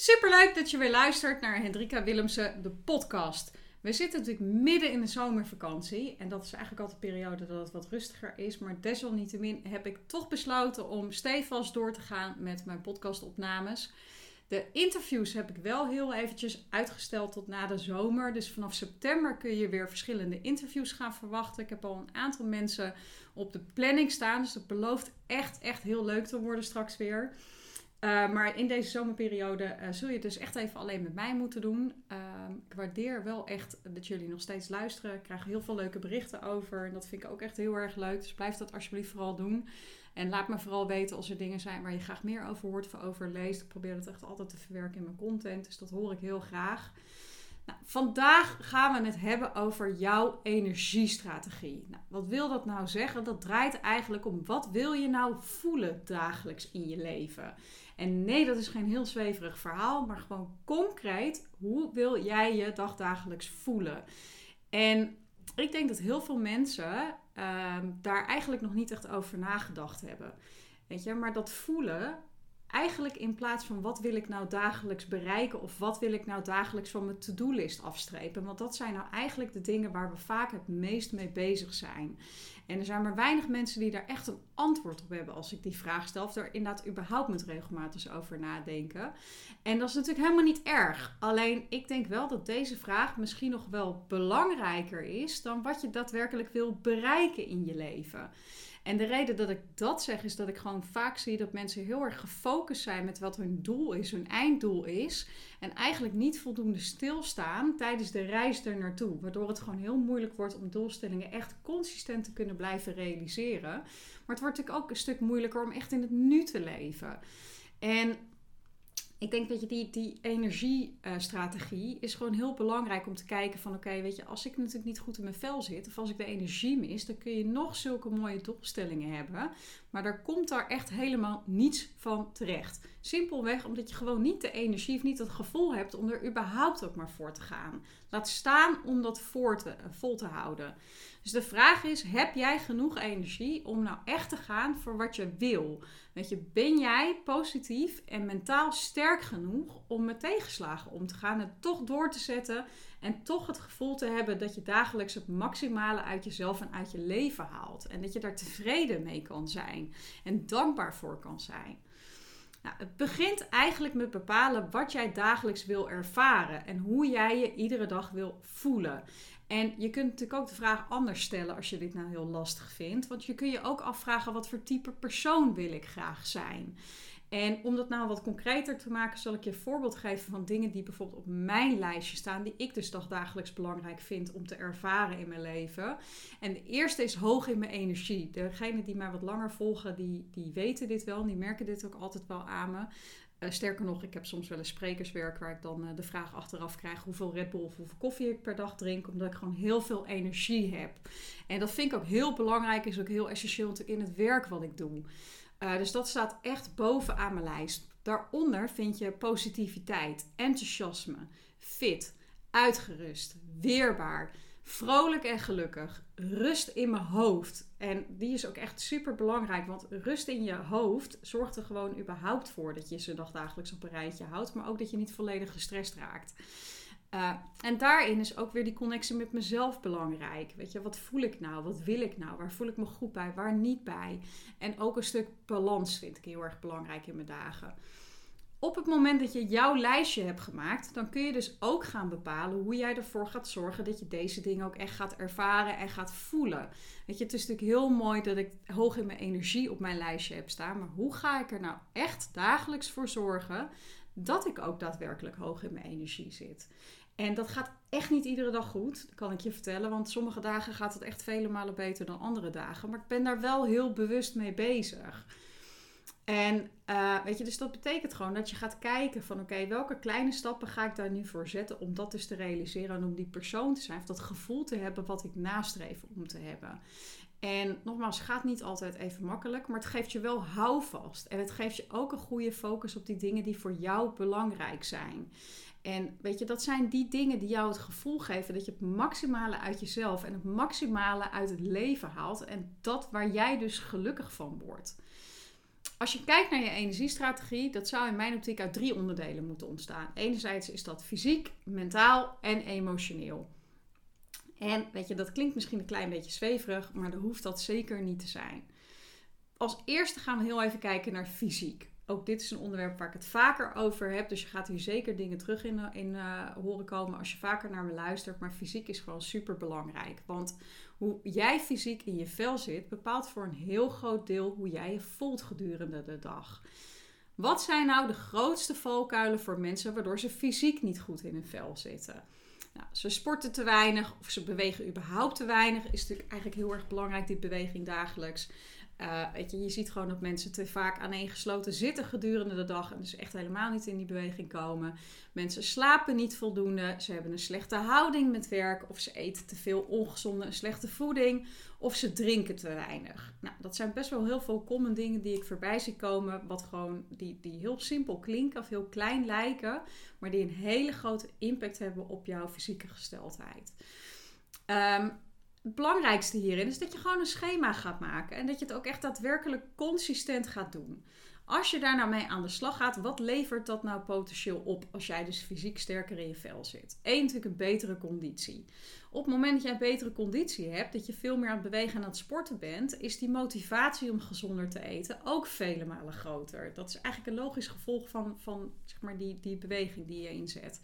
Superleuk dat je weer luistert naar Hendrika Willemsen, de podcast. We zitten natuurlijk midden in de zomervakantie. En dat is eigenlijk altijd een periode dat het wat rustiger is. Maar desalniettemin heb ik toch besloten om stevast door te gaan met mijn podcastopnames. De interviews heb ik wel heel eventjes uitgesteld tot na de zomer. Dus vanaf september kun je weer verschillende interviews gaan verwachten. Ik heb al een aantal mensen op de planning staan. Dus dat belooft echt, echt heel leuk te worden straks weer. Uh, maar in deze zomerperiode uh, zul je dus echt even alleen met mij moeten doen. Uh, ik waardeer wel echt dat jullie nog steeds luisteren. Ik krijg heel veel leuke berichten over. En dat vind ik ook echt heel erg leuk. Dus blijf dat alsjeblieft vooral doen. En laat me vooral weten als er dingen zijn waar je graag meer over hoort of over leest. Ik probeer dat echt altijd te verwerken in mijn content. Dus dat hoor ik heel graag. Nou, vandaag gaan we het hebben over jouw energiestrategie. Nou, wat wil dat nou zeggen? Dat draait eigenlijk om wat wil je nou voelen dagelijks in je leven. En nee, dat is geen heel zweverig verhaal, maar gewoon concreet, hoe wil jij je dagdagelijks voelen? En ik denk dat heel veel mensen ehm, daar eigenlijk nog niet echt over nagedacht hebben. Weet je, maar dat voelen, eigenlijk in plaats van wat wil ik nou dagelijks bereiken of wat wil ik nou dagelijks van mijn to-do-list afstrepen. Want dat zijn nou eigenlijk de dingen waar we vaak het meest mee bezig zijn. En er zijn maar weinig mensen die daar echt een antwoord op hebben als ik die vraag stel. Of er inderdaad überhaupt met regelmatig over nadenken. En dat is natuurlijk helemaal niet erg. Alleen ik denk wel dat deze vraag misschien nog wel belangrijker is dan wat je daadwerkelijk wil bereiken in je leven. En de reden dat ik dat zeg is dat ik gewoon vaak zie dat mensen heel erg gefocust zijn met wat hun doel is, hun einddoel is. En eigenlijk niet voldoende stilstaan tijdens de reis er naartoe. Waardoor het gewoon heel moeilijk wordt om doelstellingen echt consistent te kunnen blijven realiseren. Maar het wordt natuurlijk ook een stuk moeilijker om echt in het nu te leven. En ik denk dat je die, die energiestrategie is gewoon heel belangrijk om te kijken van oké, weet je, als ik natuurlijk niet goed in mijn vel zit of als ik de energie mis, dan kun je nog zulke mooie doelstellingen hebben. Maar daar komt daar echt helemaal niets van terecht. Simpelweg omdat je gewoon niet de energie of niet het gevoel hebt om er überhaupt ook maar voor te gaan. Laat staan om dat voor te, vol te houden. Dus de vraag is: heb jij genoeg energie om nou echt te gaan voor wat je wil? Weet je, ben jij positief en mentaal sterk genoeg om met tegenslagen om te gaan en toch door te zetten en toch het gevoel te hebben dat je dagelijks het maximale uit jezelf en uit je leven haalt en dat je daar tevreden mee kan zijn en dankbaar voor kan zijn? Nou, het begint eigenlijk met bepalen wat jij dagelijks wil ervaren en hoe jij je iedere dag wil voelen. En je kunt natuurlijk ook de vraag anders stellen als je dit nou heel lastig vindt. Want je kun je ook afvragen wat voor type persoon wil ik graag zijn. En om dat nou wat concreter te maken, zal ik je een voorbeeld geven van dingen die bijvoorbeeld op mijn lijstje staan, die ik dus dagelijks belangrijk vind om te ervaren in mijn leven. En de eerste is hoog in mijn energie. Degenen die mij wat langer volgen, die, die weten dit wel, die merken dit ook altijd wel aan me. Uh, sterker nog, ik heb soms wel een sprekerswerk waar ik dan uh, de vraag achteraf krijg hoeveel Red Bull of hoeveel koffie ik per dag drink, omdat ik gewoon heel veel energie heb. En dat vind ik ook heel belangrijk, is ook heel essentieel in het werk wat ik doe. Uh, dus dat staat echt bovenaan mijn lijst. Daaronder vind je positiviteit, enthousiasme, fit, uitgerust, weerbaar, vrolijk en gelukkig, rust in mijn hoofd. En die is ook echt super belangrijk, want rust in je hoofd zorgt er gewoon überhaupt voor dat je ze dag dagelijks op een rijtje houdt, maar ook dat je niet volledig gestrest raakt. Uh, en daarin is ook weer die connectie met mezelf belangrijk. Weet je, wat voel ik nou? Wat wil ik nou? Waar voel ik me goed bij? Waar niet bij? En ook een stuk balans vind ik heel erg belangrijk in mijn dagen. Op het moment dat je jouw lijstje hebt gemaakt, dan kun je dus ook gaan bepalen hoe jij ervoor gaat zorgen dat je deze dingen ook echt gaat ervaren en gaat voelen. Weet je, het is natuurlijk heel mooi dat ik hoog in mijn energie op mijn lijstje heb staan, maar hoe ga ik er nou echt dagelijks voor zorgen dat ik ook daadwerkelijk hoog in mijn energie zit? En dat gaat echt niet iedere dag goed, kan ik je vertellen. Want sommige dagen gaat het echt vele malen beter dan andere dagen. Maar ik ben daar wel heel bewust mee bezig. En uh, weet je, dus dat betekent gewoon dat je gaat kijken van oké, welke kleine stappen ga ik daar nu voor zetten om dat dus te realiseren en om die persoon te zijn, of dat gevoel te hebben wat ik nastreef om te hebben. En nogmaals, gaat niet altijd even makkelijk, maar het geeft je wel houvast. En het geeft je ook een goede focus op die dingen die voor jou belangrijk zijn. En weet je, dat zijn die dingen die jou het gevoel geven dat je het maximale uit jezelf en het maximale uit het leven haalt. En dat waar jij dus gelukkig van wordt. als je kijkt naar je energiestrategie, dat zou in mijn optiek uit drie onderdelen moeten ontstaan. Enerzijds is dat fysiek, mentaal en emotioneel. En weet je, dat klinkt misschien een klein beetje zweverig, maar dat hoeft dat zeker niet te zijn. Als eerste gaan we heel even kijken naar fysiek. Ook dit is een onderwerp waar ik het vaker over heb. Dus je gaat hier zeker dingen terug in, in uh, horen komen als je vaker naar me luistert. Maar fysiek is gewoon super belangrijk. Want hoe jij fysiek in je vel zit, bepaalt voor een heel groot deel hoe jij je voelt gedurende de dag. Wat zijn nou de grootste valkuilen voor mensen waardoor ze fysiek niet goed in hun vel zitten? Nou, ze sporten te weinig of ze bewegen überhaupt te weinig. Is natuurlijk eigenlijk heel erg belangrijk, die beweging dagelijks. Uh, weet je, je ziet gewoon dat mensen te vaak aaneengesloten zitten gedurende de dag en dus echt helemaal niet in die beweging komen. Mensen slapen niet voldoende, ze hebben een slechte houding met werk of ze eten te veel ongezonde en slechte voeding of ze drinken te weinig. Nou, dat zijn best wel heel veel common dingen die ik voorbij zie komen, wat gewoon die, die heel simpel klinken of heel klein lijken, maar die een hele grote impact hebben op jouw fysieke gesteldheid. Um, het belangrijkste hierin is dat je gewoon een schema gaat maken. En dat je het ook echt daadwerkelijk consistent gaat doen. Als je daar nou mee aan de slag gaat, wat levert dat nou potentieel op als jij dus fysiek sterker in je vel zit? Eén, natuurlijk een betere conditie. Op het moment dat jij betere conditie hebt, dat je veel meer aan het bewegen en aan het sporten bent, is die motivatie om gezonder te eten ook vele malen groter. Dat is eigenlijk een logisch gevolg van, van zeg maar die, die beweging die je inzet.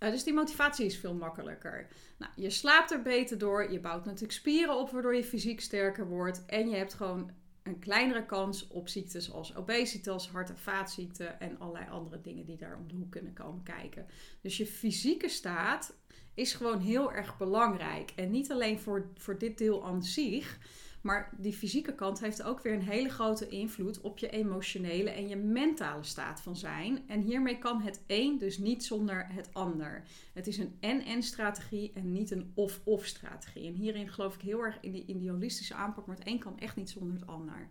Uh, dus die motivatie is veel makkelijker. Nou, je slaapt er beter door. Je bouwt natuurlijk spieren op, waardoor je fysiek sterker wordt. En je hebt gewoon een kleinere kans op ziektes als obesitas, hart- en vaatziekten en allerlei andere dingen die daar om de hoek kunnen komen kijken. Dus je fysieke staat is gewoon heel erg belangrijk. En niet alleen voor, voor dit deel aan zich, maar die fysieke kant heeft ook weer een hele grote invloed op je emotionele en je mentale staat van zijn. En hiermee kan het een dus niet zonder het ander. Het is een en-en strategie en niet een of-of strategie. En hierin geloof ik heel erg in die, holistische aanpak, maar het een kan echt niet zonder het ander.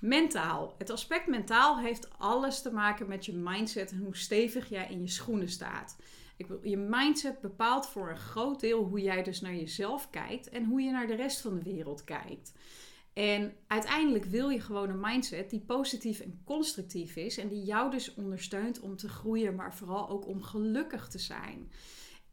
Mentaal. Het aspect mentaal heeft alles te maken met je mindset en hoe stevig jij in je schoenen staat. Ik wil, je mindset bepaalt voor een groot deel hoe jij dus naar jezelf kijkt en hoe je naar de rest van de wereld kijkt. En uiteindelijk wil je gewoon een mindset die positief en constructief is en die jou dus ondersteunt om te groeien, maar vooral ook om gelukkig te zijn.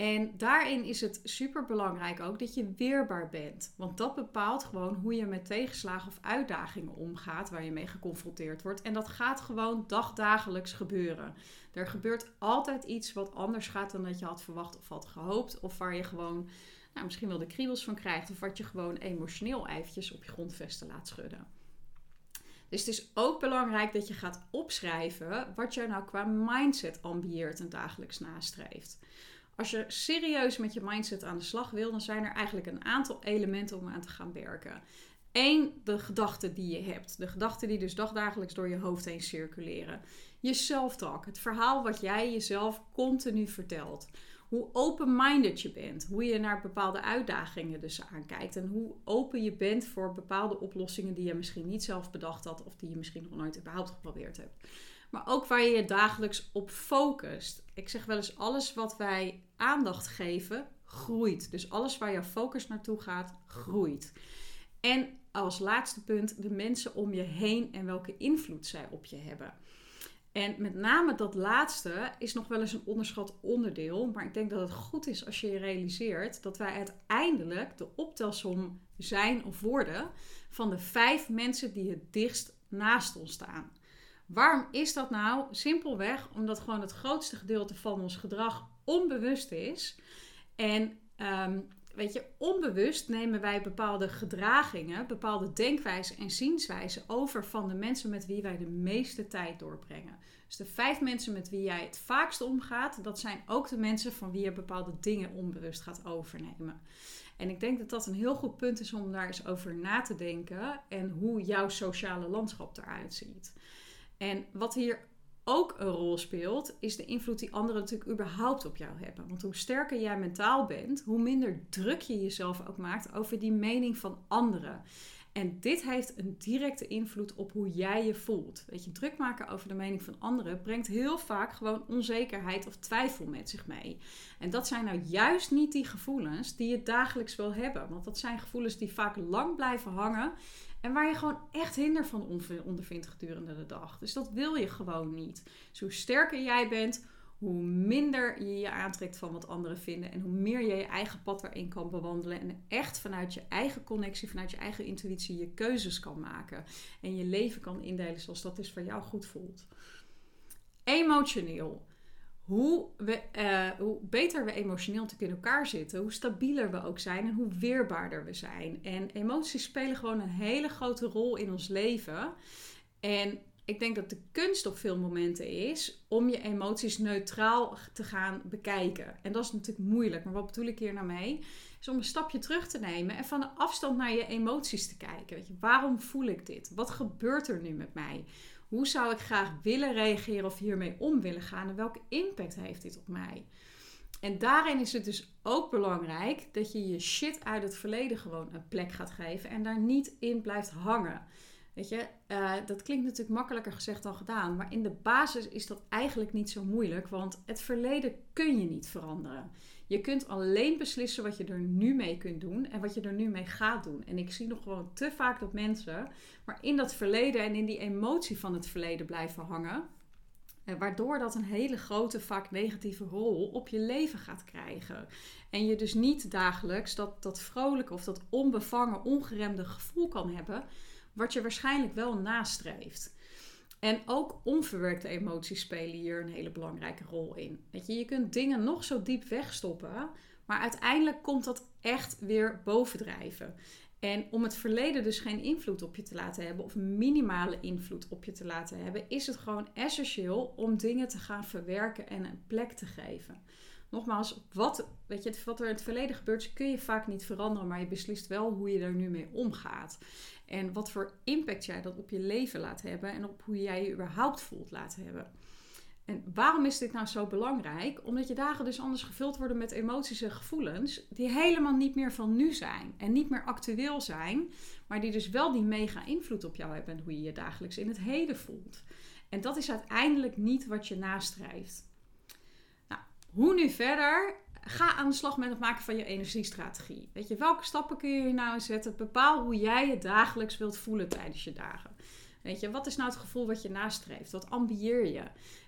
En daarin is het super belangrijk ook dat je weerbaar bent. Want dat bepaalt gewoon hoe je met tegenslagen of uitdagingen omgaat waar je mee geconfronteerd wordt. En dat gaat gewoon dagdagelijks gebeuren. Er gebeurt altijd iets wat anders gaat dan dat je had verwacht of had gehoopt. Of waar je gewoon nou, misschien wel de kriebels van krijgt. Of wat je gewoon emotioneel eventjes op je grondvesten laat schudden. Dus het is ook belangrijk dat je gaat opschrijven wat jij nou qua mindset ambieert en dagelijks nastreeft. Als je serieus met je mindset aan de slag wil, dan zijn er eigenlijk een aantal elementen om aan te gaan werken. Eén, de gedachten die je hebt. De gedachten die dus dagdagelijks door je hoofd heen circuleren. Je self-talk, het verhaal wat jij jezelf continu vertelt. Hoe open-minded je bent. Hoe je naar bepaalde uitdagingen dus aankijkt. En hoe open je bent voor bepaalde oplossingen die je misschien niet zelf bedacht had. Of die je misschien nog nooit überhaupt geprobeerd hebt maar ook waar je je dagelijks op focust. Ik zeg wel eens: alles wat wij aandacht geven, groeit. Dus alles waar je focus naartoe gaat, groeit. En als laatste punt, de mensen om je heen en welke invloed zij op je hebben. En met name dat laatste is nog wel eens een onderschat onderdeel. Maar ik denk dat het goed is als je je realiseert dat wij uiteindelijk de optelsom zijn of worden van de vijf mensen die het dichtst naast ons staan. Waarom is dat nou? Simpelweg omdat gewoon het grootste gedeelte van ons gedrag onbewust is. En um, weet je, onbewust nemen wij bepaalde gedragingen, bepaalde denkwijzen en zienswijzen over van de mensen met wie wij de meeste tijd doorbrengen. Dus de vijf mensen met wie jij het vaakst omgaat, dat zijn ook de mensen van wie je bepaalde dingen onbewust gaat overnemen. En ik denk dat dat een heel goed punt is om daar eens over na te denken en hoe jouw sociale landschap eruit ziet. En wat hier ook een rol speelt, is de invloed die anderen natuurlijk überhaupt op jou hebben. Want hoe sterker jij mentaal bent, hoe minder druk je jezelf ook maakt over die mening van anderen. En dit heeft een directe invloed op hoe jij je voelt. Weet je, druk maken over de mening van anderen brengt heel vaak gewoon onzekerheid of twijfel met zich mee. En dat zijn nou juist niet die gevoelens die je dagelijks wil hebben. Want dat zijn gevoelens die vaak lang blijven hangen. En waar je gewoon echt hinder van ondervindt gedurende de dag. Dus dat wil je gewoon niet. Dus hoe sterker jij bent, hoe minder je je aantrekt van wat anderen vinden. En hoe meer je je eigen pad erin kan bewandelen. En echt vanuit je eigen connectie, vanuit je eigen intuïtie je keuzes kan maken. En je leven kan indelen zoals dat is voor jou goed voelt. Emotioneel. Hoe, we, uh, hoe beter we emotioneel te in elkaar zitten, hoe stabieler we ook zijn en hoe weerbaarder we zijn. En emoties spelen gewoon een hele grote rol in ons leven. En ik denk dat de kunst op veel momenten is om je emoties neutraal te gaan bekijken. En dat is natuurlijk moeilijk, maar wat bedoel ik hier nou mee? Is om een stapje terug te nemen en van de afstand naar je emoties te kijken. Weet je, waarom voel ik dit? Wat gebeurt er nu met mij? Hoe zou ik graag willen reageren of hiermee om willen gaan? En welke impact heeft dit op mij? En daarin is het dus ook belangrijk dat je je shit uit het verleden gewoon een plek gaat geven en daar niet in blijft hangen. Weet je, uh, dat klinkt natuurlijk makkelijker gezegd dan gedaan. Maar in de basis is dat eigenlijk niet zo moeilijk. Want het verleden kun je niet veranderen. Je kunt alleen beslissen wat je er nu mee kunt doen en wat je er nu mee gaat doen. En ik zie nog gewoon te vaak dat mensen maar in dat verleden en in die emotie van het verleden blijven hangen. Eh, waardoor dat een hele grote, vaak negatieve rol op je leven gaat krijgen. En je dus niet dagelijks dat, dat vrolijke of dat onbevangen, ongeremde gevoel kan hebben wat je waarschijnlijk wel nastreeft. En ook onverwerkte emoties spelen hier een hele belangrijke rol in. Weet je, je kunt dingen nog zo diep wegstoppen, maar uiteindelijk komt dat echt weer bovendrijven. En om het verleden dus geen invloed op je te laten hebben, of minimale invloed op je te laten hebben, is het gewoon essentieel om dingen te gaan verwerken en een plek te geven. Nogmaals, wat, weet je, wat er in het verleden gebeurt, kun je vaak niet veranderen, maar je beslist wel hoe je er nu mee omgaat. En wat voor impact jij dat op je leven laat hebben en op hoe jij je überhaupt voelt laten hebben. En waarom is dit nou zo belangrijk? Omdat je dagen dus anders gevuld worden met emoties en gevoelens die helemaal niet meer van nu zijn en niet meer actueel zijn, maar die dus wel die mega invloed op jou hebben en hoe je je dagelijks in het heden voelt. En dat is uiteindelijk niet wat je nastrijft. Hoe nu verder? ga aan de slag met het maken van je energiestrategie. Weet je, welke stappen kun je hier nou zetten? Bepaal hoe jij je dagelijks wilt voelen tijdens je dagen. Weet je, wat is nou het gevoel wat je nastreeft? Wat ambieer je?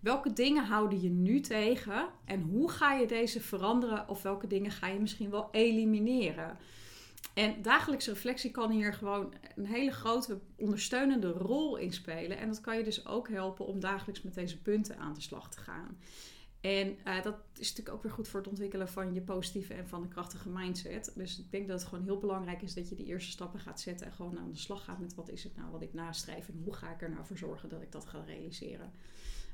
Welke dingen houden je nu tegen? En hoe ga je deze veranderen? Of welke dingen ga je misschien wel elimineren? En dagelijkse reflectie kan hier gewoon een hele grote ondersteunende rol in spelen. En dat kan je dus ook helpen om dagelijks met deze punten aan de slag te gaan. En uh, dat is natuurlijk ook weer goed voor het ontwikkelen van je positieve en van de krachtige mindset. Dus ik denk dat het gewoon heel belangrijk is dat je die eerste stappen gaat zetten en gewoon aan de slag gaat met wat is het nou wat ik nastreef en hoe ga ik er nou voor zorgen dat ik dat ga realiseren.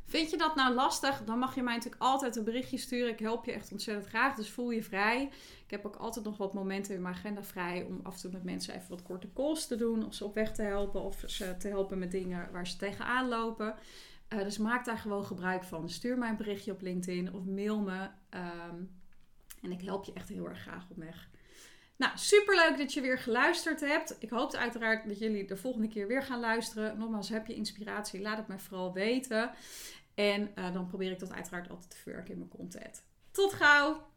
Vind je dat nou lastig? Dan mag je mij natuurlijk altijd een berichtje sturen. Ik help je echt ontzettend graag, dus voel je vrij. Ik heb ook altijd nog wat momenten in mijn agenda vrij om af en toe met mensen even wat korte calls te doen. Of ze op weg te helpen of ze te helpen met dingen waar ze tegenaan lopen. Uh, dus maak daar gewoon gebruik van. Stuur mij een berichtje op LinkedIn of mail me. Um, en ik help je echt heel erg graag op weg. Nou, superleuk dat je weer geluisterd hebt. Ik hoop uiteraard dat jullie de volgende keer weer gaan luisteren. Nogmaals, heb je inspiratie? Laat het mij vooral weten. En uh, dan probeer ik dat uiteraard altijd te verwerken in mijn content. Tot gauw!